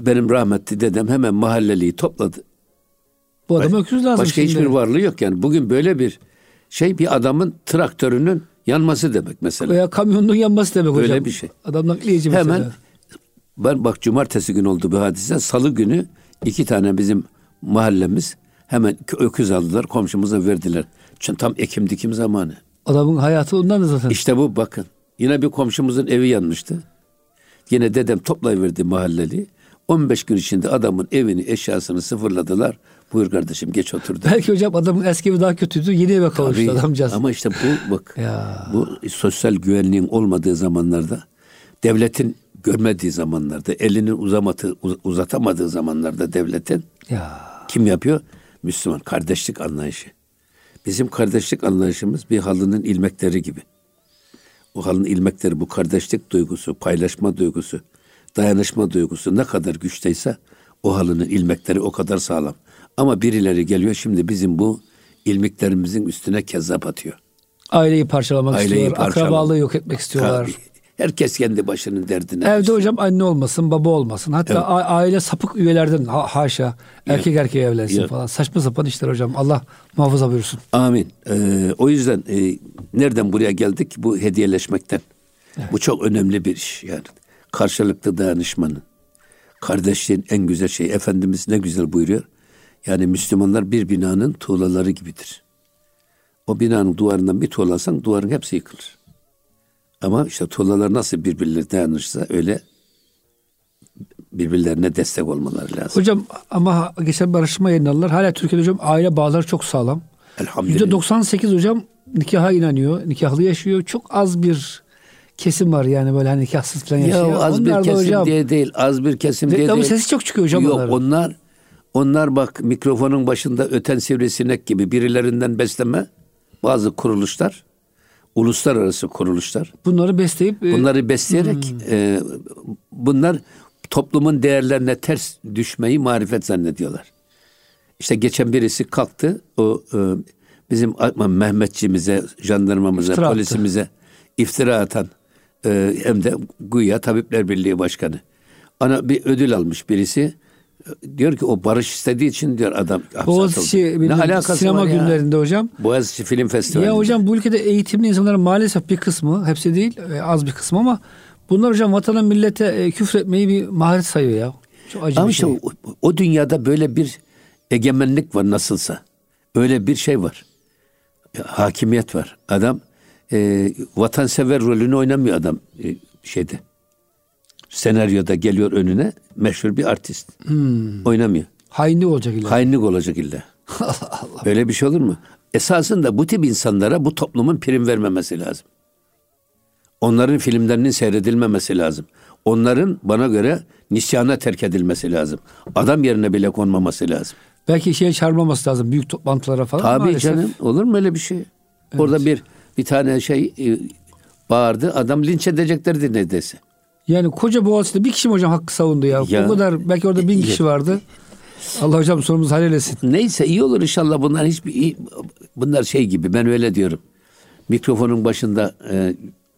Speaker 2: Benim rahmetli dedem hemen mahalleliyi topladı.
Speaker 1: Bu adama öküz lazım
Speaker 2: Başka
Speaker 1: şimdi.
Speaker 2: hiçbir varlığı yok yani. Bugün böyle bir şey bir adamın traktörünün yanması demek mesela.
Speaker 1: Veya kamyonun yanması demek
Speaker 2: Böyle
Speaker 1: hocam.
Speaker 2: bir şey.
Speaker 1: Adam nakliyeci mesela.
Speaker 2: Hemen ben bak cumartesi günü oldu bir hadise. Salı günü iki tane bizim mahallemiz hemen öküz aldılar komşumuza verdiler. Çünkü tam ekim dikim zamanı.
Speaker 1: Adamın hayatı ondan da zaten.
Speaker 2: İşte bu bakın. Yine bir komşumuzun evi yanmıştı. Yine dedem toplayıverdi mahalleli. 15 gün içinde adamın evini eşyasını sıfırladılar. Buyur kardeşim geç otur. dedi.
Speaker 1: Belki hocam adamın eski evi daha kötüydü. Yeni eve kavuştu
Speaker 2: Tabii.
Speaker 1: adamcağız.
Speaker 2: Ama işte bu bak
Speaker 1: Ya.
Speaker 2: bu sosyal güvenliğin olmadığı zamanlarda devletin görmediği zamanlarda elini uzamadığı, uz- uzatamadığı zamanlarda devletin
Speaker 1: Ya.
Speaker 2: kim yapıyor? Müslüman kardeşlik anlayışı. Bizim kardeşlik anlayışımız bir halının ilmekleri gibi. O halının ilmekleri bu kardeşlik duygusu, paylaşma duygusu, dayanışma duygusu ne kadar güçteyse o halının ilmekleri o kadar sağlam. Ama birileri geliyor şimdi bizim bu ilmiklerimizin üstüne kezzap atıyor.
Speaker 1: Aileyi parçalamak
Speaker 2: Aileyi
Speaker 1: istiyorlar.
Speaker 2: parçalamak.
Speaker 1: Akrabalığı yok etmek istiyorlar.
Speaker 2: Herkes kendi başının derdine.
Speaker 1: Evde hocam anne olmasın, baba olmasın. Hatta
Speaker 2: Evet.
Speaker 1: aile sapık üyelerden ha- haşa erkek erkeğe evlensin
Speaker 2: Yok.
Speaker 1: falan. Saçma sapan işler hocam. Allah muhafaza buyursun.
Speaker 2: Amin. Ee, o yüzden e, nereden buraya geldik? Bu hediyeleşmekten. Bu çok önemli bir iş yani. Karşılıklı dayanışmanın. Kardeşliğin en güzel şeyi. Efendimiz ne güzel buyuruyor. Yani Müslümanlar bir binanın tuğlaları gibidir. O binanın duvarından bir tuğlasan duvarın hepsi yıkılır. Ama işte tuğlalar nasıl birbirlerine dayanırsa öyle birbirlerine destek olmaları lazım.
Speaker 1: Hocam ama geçen bir araştırma yayınladılar. Hala Türkiye'de hocam aile bağları çok sağlam.
Speaker 2: Elhamdülillah.
Speaker 1: %98 hocam nikaha inanıyor. Nikahlı yaşıyor. Çok az bir kesim var yani böyle hani nikahsız falan yaşıyor.
Speaker 2: Ya az bir
Speaker 1: Onlar da
Speaker 2: kesim
Speaker 1: hocam,
Speaker 2: diye değil, az bir kesim diye değil.
Speaker 1: sesi çok çıkıyor hocam
Speaker 2: Yok
Speaker 1: onların.
Speaker 2: onlar onlar bak mikrofonun başında öten sivrisinek gibi birilerinden besleme bazı kuruluşlar, uluslararası kuruluşlar.
Speaker 1: Bunları besleyip e,
Speaker 2: Bunları besleyerek
Speaker 1: Hmm.
Speaker 2: e, bunlar toplumun değerlerine ters düşmeyi marifet zannediyorlar. İşte geçen birisi kalktı o e, bizim Mehmetçimize, jandarmamıza,
Speaker 1: İftira attı.
Speaker 2: polisimize iftira atan e, hem de güya Tabipler Birliği Başkanı. Ana bir ödül almış birisi. E, Diyor ki o barış istediği için diyor adam
Speaker 1: Boğaziçi
Speaker 2: Ne alakası
Speaker 1: sinema
Speaker 2: var ya?
Speaker 1: günlerinde hocam.
Speaker 2: Boğaziçi Film Festivali.
Speaker 1: Ya hocam bu ülkede eğitimli insanların maalesef bir kısmı, hepsi değil, e, az bir kısmı ama bunlar hocam vatana millete e, küfretmeyi bir maharet sayıyor ya. Çok acı
Speaker 2: Ama işte
Speaker 1: şey.
Speaker 2: o, o dünyada böyle bir egemenlik var nasılsa. Öyle bir şey var. Ya, Hakimiyet var. Adam e, vatansever rolünü oynamıyor adam e, şeyde. Senaryoda geliyor önüne meşhur bir artist. Oynamıyor.
Speaker 1: Hainlik olacak illa.
Speaker 2: Hainlik olacak illa. Öyle bir şey olur mu? Esasında bu tip insanlara bu toplumun prim vermemesi lazım. Onların filmlerinin seyredilmemesi lazım. Onların bana göre nisyana terk edilmesi lazım. Adam yerine bile konmaması lazım.
Speaker 1: Belki şeye çağrılmaması lazım büyük toplantılara falan.
Speaker 2: Tabii
Speaker 1: maalesef.
Speaker 2: canım olur mu öyle bir şey? Orada bir bir tane şey e, bağırdı. Adam linç edeceklerdi neredeyse.
Speaker 1: Yani koca Boğaziçi'de bir kişi mi hocam hakkı savundu ya?
Speaker 2: Ya.
Speaker 1: O kadar belki orada bin kişi vardı. Allah hocam sonumuzu halel etsin.
Speaker 2: Neyse iyi olur inşallah bunlar hiçbir bunlar şey gibi ben öyle diyorum. Mikrofonun başında e,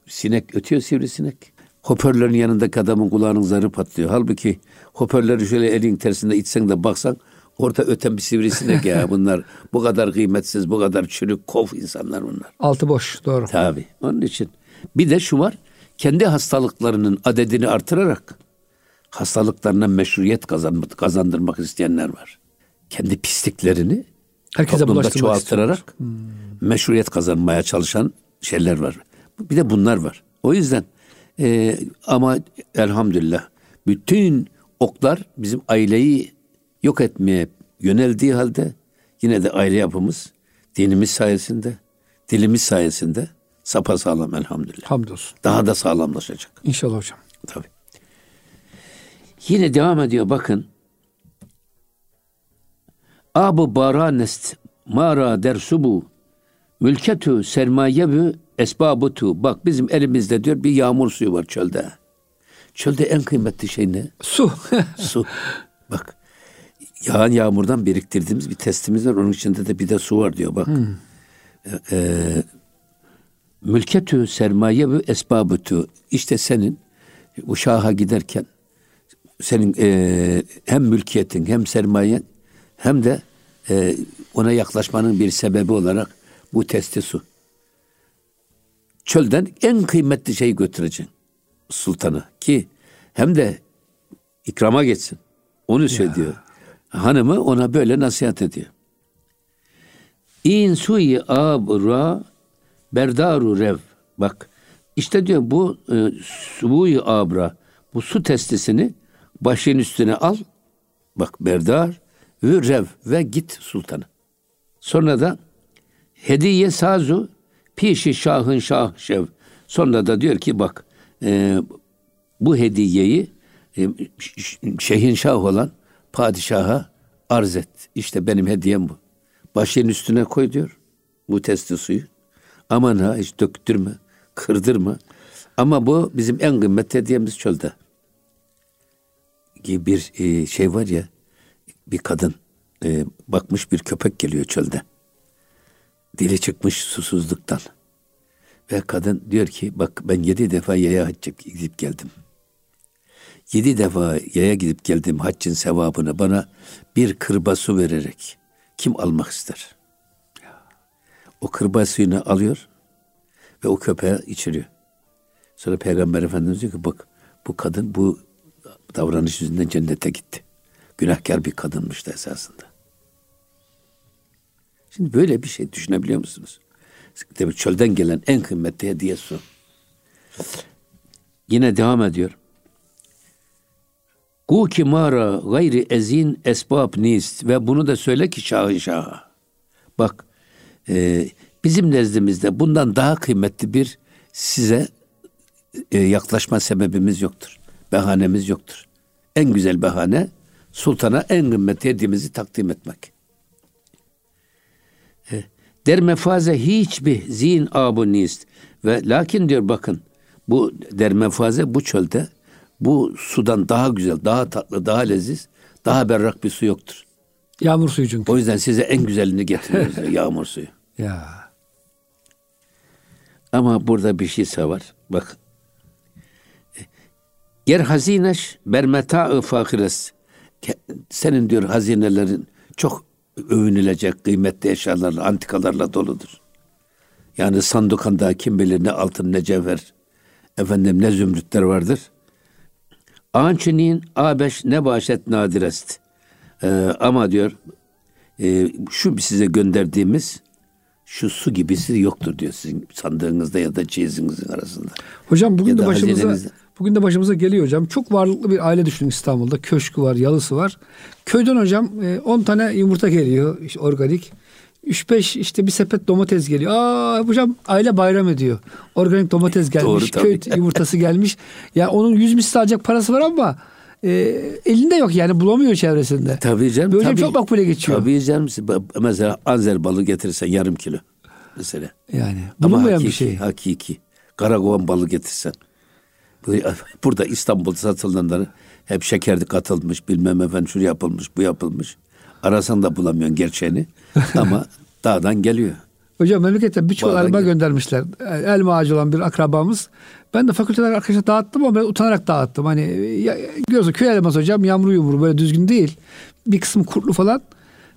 Speaker 2: sinek ötüyor sivrisinek. Hoparlörün yanındaki adamın kulağının zarı patlıyor. Halbuki hoparlörü şöyle elin tersinde itsen de baksan orada öten bir sivrisinek ya bunlar bu kadar kıymetsiz bu kadar çürük kof insanlar bunlar.
Speaker 1: Altı boş doğru.
Speaker 2: Tabii. Onun için bir de şu var. Kendi hastalıklarının adedini artırarak hastalıklarına meşruiyet kazan, kazandırmak isteyenler var. Kendi pisliklerini
Speaker 1: Herkese
Speaker 2: toplumda çoğaltırarak meşruiyet kazanmaya çalışan şeyler var. Bir de bunlar var. O yüzden e, ama elhamdülillah bütün oklar bizim aileyi yok etmeye yöneldiği halde yine de aile yapımız dinimiz sayesinde, dilimiz sayesinde sapasağlam elhamdülillah.
Speaker 1: Hamdolsun.
Speaker 2: Daha da sağlamlaşacak.
Speaker 1: İnşallah hocam.
Speaker 2: Tabii. Yine devam ediyor bakın. Abu baranest mara dersubu mülketü sermayebü esbabutu. Bak bizim elimizde diyor bir yağmur suyu var çölde. Çölde en kıymetli şey ne?
Speaker 1: Su.
Speaker 2: Su. Bak yağan yağmurdan biriktirdiğimiz bir testimiz var. Onun içinde de bir de su var diyor bak. Ee, mülketü sermaye ve esbabütü. İşte senin uşağa giderken senin e, hem mülkiyetin hem sermayen hem de e, ona yaklaşmanın bir sebebi olarak bu testi su. Çölden en kıymetli şeyi götüreceksin sultanı ki hem de ikrama geçsin. Onu söylüyor. Hanımı ona böyle nasihat ediyor. İn suyi abra berdaru rev. Bak işte diyor bu e, suyi abra bu su testisini başın üstüne al. Bak berdar ve rev ve git sultanı. Sonra da hediye sazu pişi şahın şah şev. Sonra da diyor ki bak e, bu hediyeyi e, ş- ş- şeyhin şah olan padişaha arz et. İşte benim hediyem bu. Başın üstüne koy diyor bu testi suyu. Aman ha hiç döktürme, kırdırma. Ama bu bizim en kıymetli hediyemiz çölde. Bir e, şey var ya, bir kadın e, bakmış bir köpek geliyor çölde. Dili çıkmış susuzluktan. Ve kadın diyor ki bak ben yedi defa yaya gidip geldim. Yedi defa yaya gidip geldim haccın sevabını bana bir kırba su vererek kim almak ister? O kırba suyunu alıyor ve o köpeğe içiriyor. Sonra Peygamber Efendimiz diyor ki bak bu kadın bu davranış yüzünden cennete gitti. Günahkar bir kadınmış da esasında. Şimdi böyle bir şey düşünebiliyor musunuz? Demek çölden gelen en kıymetli hediye su. Yine devam ediyor. Ku ki mara gayri ezin esbab nist ve bunu da söyle ki şahı şaha. Bak e, bizim nezdimizde bundan daha kıymetli bir size e, yaklaşma sebebimiz yoktur. Behanemiz yoktur. En güzel bahane sultana en kıymetli hediyemizi takdim etmek. E, Der mefaze hiçbir zin abu nist ve lakin diyor bakın bu der mefaze bu çölde bu sudan daha güzel, daha tatlı, daha leziz, daha berrak bir su yoktur.
Speaker 1: Yağmur suyu çünkü.
Speaker 2: O yüzden size en güzelini getiriyoruz yağmur suyu.
Speaker 1: Ya.
Speaker 2: Ama burada bir şey var. Bak. Ger hazineş bermeta fakires. Senin diyor hazinelerin çok övünülecek kıymetli eşyalarla, antikalarla doludur. Yani sandukanda kim bilir ne altın ne cevher, efendim ne zümrütler vardır. Ançinin abeş ne başet nadirest. Ee, ama diyor e, şu size gönderdiğimiz şu su gibisi yoktur diyor sizin sandığınızda ya da çeyizinizin arasında.
Speaker 1: Hocam bugün
Speaker 2: Ya
Speaker 1: de başımıza
Speaker 2: hazinenizde.
Speaker 1: bugün de başımıza geliyor hocam. Çok varlıklı bir aile düşünün İstanbul'da. Köşkü var, yalısı var. Köyden hocam e, 10 tane yumurta geliyor işte organik. 3-5 işte bir sepet domates geliyor. Aa hocam aile bayram ediyor. Organik domates gelmiş.
Speaker 2: Doğru, tabii.
Speaker 1: köy yumurtası gelmiş. Ya onun 100 misli alacak parası var ama e, elinde yok yani bulamıyor çevresinde.
Speaker 2: Tabii canım.
Speaker 1: Böyle
Speaker 2: tabii,
Speaker 1: çok makbule geçiyor.
Speaker 2: Tabii canım. Mesela anzer balı getirirsen yarım kilo. Mesela.
Speaker 1: Yani
Speaker 2: Ama
Speaker 1: bulunmayan
Speaker 2: hakiki,
Speaker 1: bir şey.
Speaker 2: Hakiki. Karakovan balı getirsen. Bu- Burada İstanbul'da satılanları hep şekerli katılmış, bilmem efendim şu yapılmış, bu yapılmış. Arasan da bulamıyorsun gerçeğini. Ama dağdan geliyor.
Speaker 1: Hocam memlekette birçok elma
Speaker 2: gel-
Speaker 1: göndermişler. Elma ağacı olan bir akrabamız. Ben de fakülteler arkadaşlar dağıttım ama ben utanarak dağıttım. Hani ya, görüyorsun köy elması hocam yamru yumru böyle düzgün değil. Bir kısmı kurtlu falan.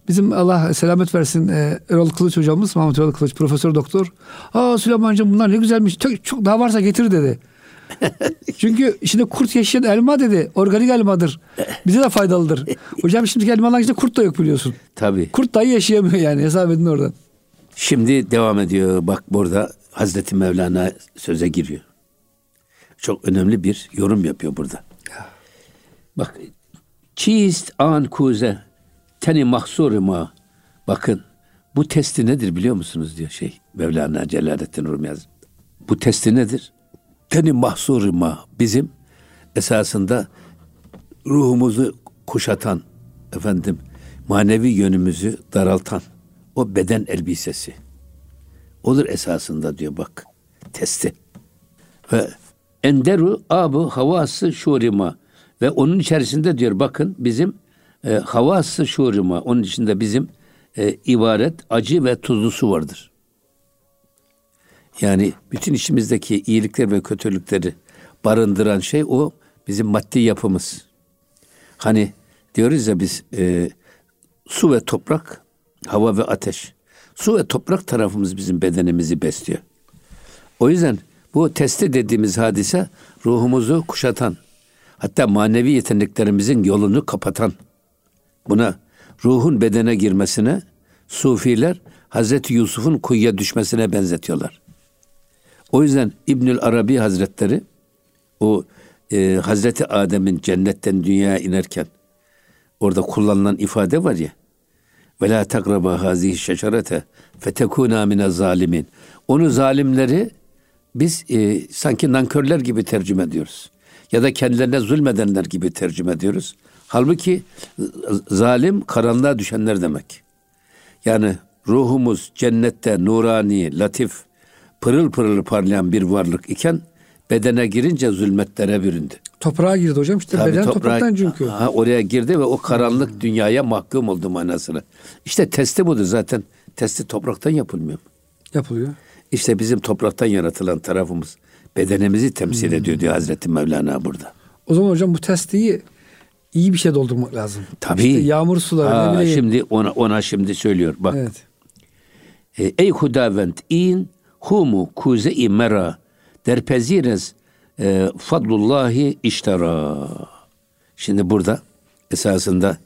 Speaker 1: Bizim Allah selamet versin e, Erol Kılıç hocamız, Mahmut Erol Kılıç, profesör doktor. Aa Süleyman'cığım bunlar ne güzelmiş. Çok, çok daha varsa getir dedi. Çünkü içinde kurt yaşayan elma dedi. Organik elmadır. Bize de faydalıdır. Hocam şimdiki elmaların içinde kurt da yok biliyorsun.
Speaker 2: Tabii.
Speaker 1: Kurt dahi yaşayamıyor yani hesap edin oradan.
Speaker 2: Şimdi devam ediyor. Bak burada Hazreti Mevlana söze giriyor. Çok önemli bir yorum yapıyor burada. Bak. Çiist an kuze teni mahsurima. Bakın bu testi nedir biliyor musunuz diyor şey Mevlana Celaleddin Rumi Hazretleri. Bu testi nedir? Teni mahsurima bizim esasında ruhumuzu kuşatan efendim manevi yönümüzü daraltan o beden elbisesi. Olur esasında diyor bak testi. Ve enderu abu havası şurima ve onun içerisinde diyor bakın bizim e, havası şurima onun içinde bizim e, ibaret acı ve tuzlu su vardır. Yani bütün işimizdeki iyilikler ve kötülükleri barındıran şey o bizim maddi yapımız. Hani diyoruz ya biz e, su ve toprak, hava ve ateş. Su ve toprak tarafımız bizim bedenimizi besliyor. O yüzden bu testi dediğimiz hadise ruhumuzu kuşatan, hatta manevi yeteneklerimizin yolunu kapatan. Buna ruhun bedene girmesine sufiler Hazreti Yusuf'un kuyuya düşmesine benzetiyorlar. O yüzden İbnül Arabi Hazretleri o e, Hazreti Adem'in cennetten dünyaya inerken orada kullanılan ifade var ya ve la takraba hazihi şecerete fetekuna mine zalimin. Onu zalimleri biz e, sanki nankörler gibi tercüme ediyoruz. Ya da kendilerine zulmedenler gibi tercüme ediyoruz. Halbuki e, zalim karanlığa düşenler demek. Yani ruhumuz cennette nurani, latif, pırıl pırıl parlayan bir varlık iken bedene girince zulmetlere büründü.
Speaker 1: Toprağa girdi hocam işte
Speaker 2: Tabii
Speaker 1: beden
Speaker 2: toprağa-
Speaker 1: topraktan çünkü.
Speaker 2: Ha, oraya girdi ve o karanlık dünyaya mahkum oldu manasını. İşte testi budur zaten. Testi topraktan yapılmıyor.
Speaker 1: Yapılıyor.
Speaker 2: İşte bizim topraktan yaratılan tarafımız bedenimizi temsil ediyor diyor Hazreti Mevlana burada.
Speaker 1: O zaman hocam bu testiyi iyi bir şey doldurmak lazım.
Speaker 2: Tabii.
Speaker 1: İşte yağmur suları
Speaker 2: Ha,
Speaker 1: ne bileyim.
Speaker 2: şimdi ona ona şimdi söylüyor. Bak.
Speaker 1: Evet.
Speaker 2: E, Ey hudavent in humu kuze-i mera derpezirez e, fadlullahi iştara. Şimdi burada esasında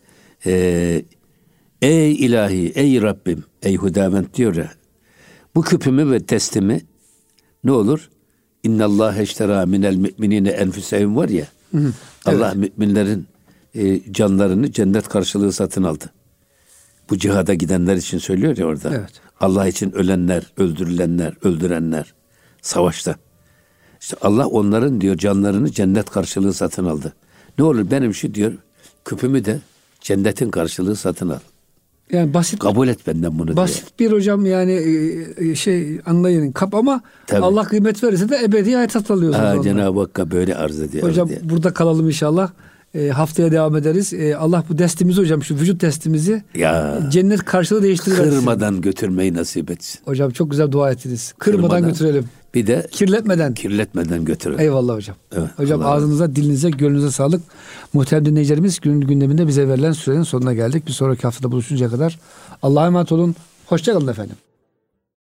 Speaker 2: e, ey ilahi, ey Rabbim, ey hudavent diyor ya. Bu küpümü ve testimi ne olur? İnnallâhe eşterâ minel müminine enfusehum var ya. Allah müminlerin e, canlarını cennet karşılığı satın aldı. Bu cihada gidenler için söylüyor ya orada.
Speaker 1: Evet.
Speaker 2: Allah için ölenler, öldürülenler, öldürenler savaşta. İşte Allah onların diyor canlarını cennet karşılığı satın aldı. Ne olur benim şu diyor küpümü de cennetin karşılığı satın al.
Speaker 1: Yani basit
Speaker 2: Kabul et benden bunu
Speaker 1: basit bir hocam yani e, şey anlayın kap ama
Speaker 2: Tabii.
Speaker 1: Allah kıymet verirse de ebedi hayat alıyorsunuz.
Speaker 2: Cenab-ı Hakk'a böyle arz ediyor.
Speaker 1: Hocam
Speaker 2: diye.
Speaker 1: burada kalalım inşallah. E, haftaya devam ederiz. E, Allah bu testimizi hocam şu vücut testimizi
Speaker 2: Ya
Speaker 1: cennet karşılığı değiştirir.
Speaker 2: kırmadan götürmeyi nasip etsin.
Speaker 1: Hocam çok güzel dua ettiniz. Kırmadan,
Speaker 2: Kırmadan.
Speaker 1: götürelim.
Speaker 2: Bir de
Speaker 1: Kirletmeden.
Speaker 2: kirletmeden götürelim.
Speaker 1: Eyvallah hocam.
Speaker 2: Evet,
Speaker 1: hocam
Speaker 2: Allah
Speaker 1: ağzınıza, dilinize, gönlünüze sağlık. Muhterem dinleyicilerimiz günün gündeminde bize verilen sürenin sonuna geldik. Bir sonraki haftada buluşuncaya kadar Allah'a emanet olun. Hoşçakalın efendim.